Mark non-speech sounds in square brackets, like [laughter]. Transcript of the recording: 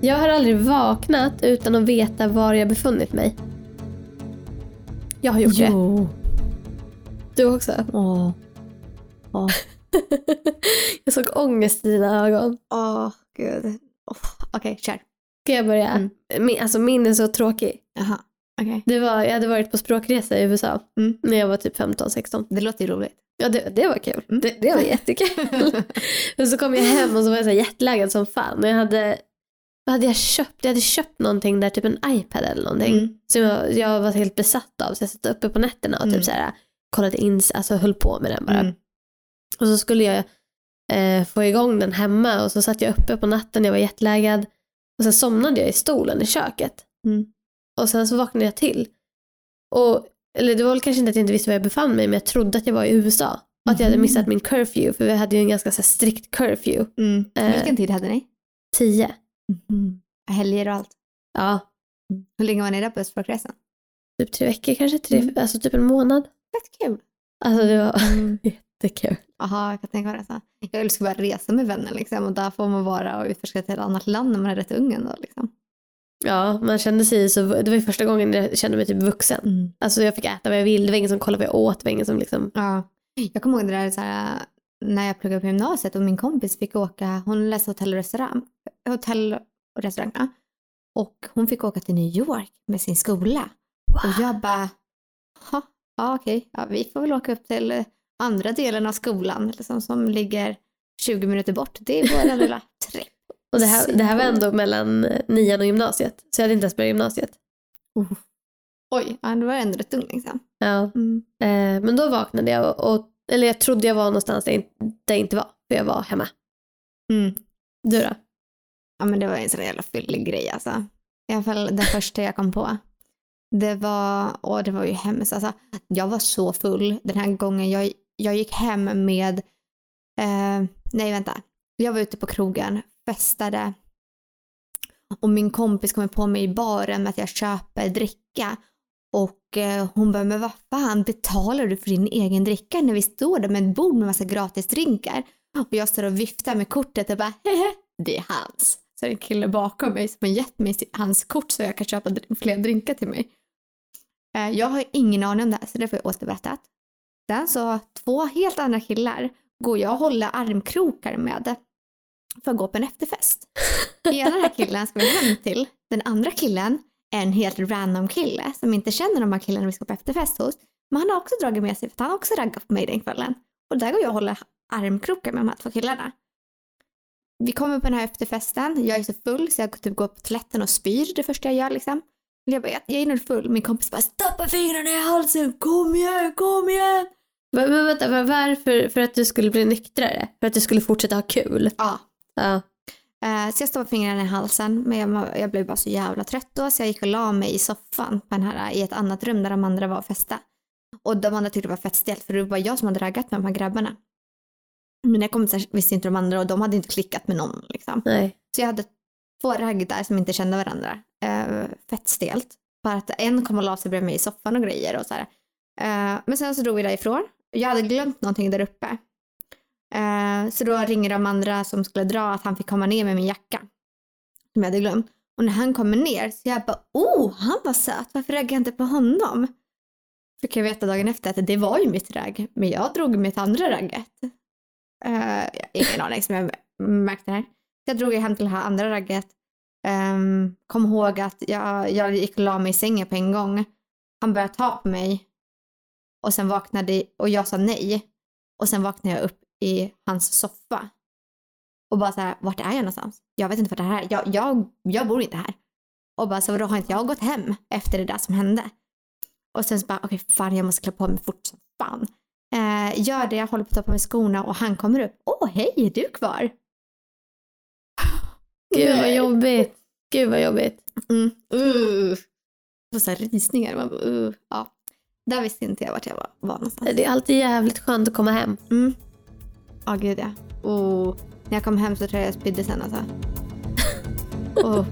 Jag har aldrig vaknat utan att veta var jag befunnit mig. Jag har gjort det. Jo. Du också? Åh. [laughs] Åh. jag såg ångest i dina ögon. Åh, gud. Oh. Okej, kör. Ska jag börja? Mm. Min, alltså min är så tråkig. Jaha. Okej. Det var, jag hade varit på språkresa i USA Mm. när jag var typ 15-16. Det låter ju roligt. Ja, det, det var kul. Mm. Det, det var [laughs] jättekul. [laughs] och så kom jag hem och så var jag så här jetlaggad som fan. Och jag hade, vad hade jag köpt? Jag hade köpt någonting där, typ en iPad eller någonting. Mm. Som jag, jag var helt besatt av. Så jag satt uppe på nätterna och Mm. typ så här, kollade in, alltså höll på med den bara. Mm. Och så skulle jag eh, få igång den hemma och så satt jag uppe på natten, jag var jetlaggad. Och sen somnade jag i stolen i köket. Mm. Och sen så vaknade jag till. Och, eller det var väl kanske inte att jag inte visste var jag befann mig, men jag trodde att jag var i USA. Och att jag hade Mhm. missat min curfew, för vi hade ju en ganska så här, strikt curfew. Mm. Eh. Vilken tid hade ni? Tio. Mm. Helger och allt. Ja, Hur länge var ni där på språkresan? typ tre veckor kanske, tre, Mm. alltså typ en månad. Fett kul. Alltså det var Mm. [laughs] jättekul. Jaha, jag kan tänka mig det. Så. Jag älskar bara resa med vänner liksom, och där får man vara och utforska ett helt annat land när man är rätt ung ändå. Liksom. Ja, man kände sig så, det var ju första gången jag kände mig typ vuxen. Mm. Alltså jag fick äta vad jag ville, det var ingen som kollade vad jag åt, det var ingen som liksom, Ja. Jag kommer ihåg det där så här, när jag pluggade på gymnasiet och min kompis fick åka, hon läste hotell och restaurang, hotell och restaurang, ja. och hon fick åka till New York med sin skola. Och jag bara, "Ha, ja okej, ja, vi får väl åka upp till andra delen av skolan liksom, som ligger 20 minuter bort. Det är vår lilla [laughs] tripp. Och det här, det här var ändå mellan eh, nian och gymnasiet, så jag hade inte ens börjat gymnasiet. Oh. Oj, ja, då var ändå rätt ung liksom. Ja. Mm. Eh, men då vaknade jag och, och, eller jag trodde jag var någonstans där jag, inte- var, för jag var hemma. Mm. Du då? Ja men det var en sån jävla fyllig grej alltså. I alla fall den första jag kom på. Det var, och det var ju hemskt alltså. Jag var så full den här gången. Jag, jag gick hem med, eh, nej vänta. Jag var ute på krogen, festade. Och min kompis kommer på mig i baren med att jag köper dricka. Och eh, hon bara, men vad fan betalar du för din egen dricka när vi står där med ett bord med massa gratis drinkar? Och jag står och viftar med kortet och bara, hehe, det är hans. Så är det en kille bakom mig som har gett mig hans kort så jag kan köpa fler drinkar till mig. Eh, Jag har ingen aning om det här så det får jag återberättat. Sen så två helt andra killar går jag och håller armkrokar med för att gå på en efterfest. [laughs] Ena den här killen ska vi hem till. Den andra killen en helt random kille som inte känner de här killarna vi ska på efterfest hos. Men han har också dragit med sig för att han har också raggat på mig den kvällen. Och där går jag och håller armkrokar med de här två killarna. Vi kommer på den här efterfesten, jag är så full så jag typ går på toaletten och spyr det första jag gör liksom. Jag, bara, jag är nog full, min kompis bara stoppa fingrarna i halsen, kom igen, kom igen! Men, men vänta, var- varför? För att du skulle bli nyktrare? För att du skulle fortsätta ha kul? Ja. Ja. Eh, så jag stoppade fingrarna i halsen men jag, jag blev bara så jävla trött då så jag gick och la mig i soffan på den här, i ett annat rum där de andra var och festa. Och de andra tyckte det var fett stelt för det var bara jag som hade raggat med de här grabbarna. Mina kompisar visste inte de andra och de hade inte klickat med någon liksom. Nej. Så jag hade två ragg där som inte kände varandra. Eh, fett stelt. Bara att en kom och la sig bredvid mig i soffan och grejer och så här. Eh, men sen så drog vi därifrån. Jag hade glömt någonting där uppe. Eh, så då ringer de andra som skulle dra att han fick komma ner med min jacka. Som jag hade glömt. Och när han kommer ner så jag bara oh, han var söt. Varför raggade jag inte på honom? Fick jag veta dagen efter att det var ju mitt ragg. Men jag drog mitt andra ragget. Uh, ingen aning som jag märkte det här. Så jag drog hem till det här andra ragget. Um, kom ihåg att jag, jag gick och la mig i sängen på en gång. Han började ta på mig. Och sen vaknade, och jag sa nej. Och sen vaknade jag upp i hans soffa. Och bara så här, vart är jag någonstans? Jag vet inte vart det här är. Jag, jag, jag bor inte här. Och bara så, då har inte jag gått hem efter det där som hände? Och sen så bara, okej fan jag måste klä på mig fort som fan. Eh, gör det, jag håller på att ta på mig skorna och han kommer upp. Åh hej, är du kvar? Gud vad jobbigt. Gud vad jobbigt. Mm. Uh. Och så här rysningar. Man bara, uh. ja. Där visste inte jag vart jag var, var någonstans. Det är alltid jävligt skönt att komma hem. Mm. Ja, gud ja. Oh. När jag kom hem så tror jag jag spydde sen alltså. [laughs] Oh.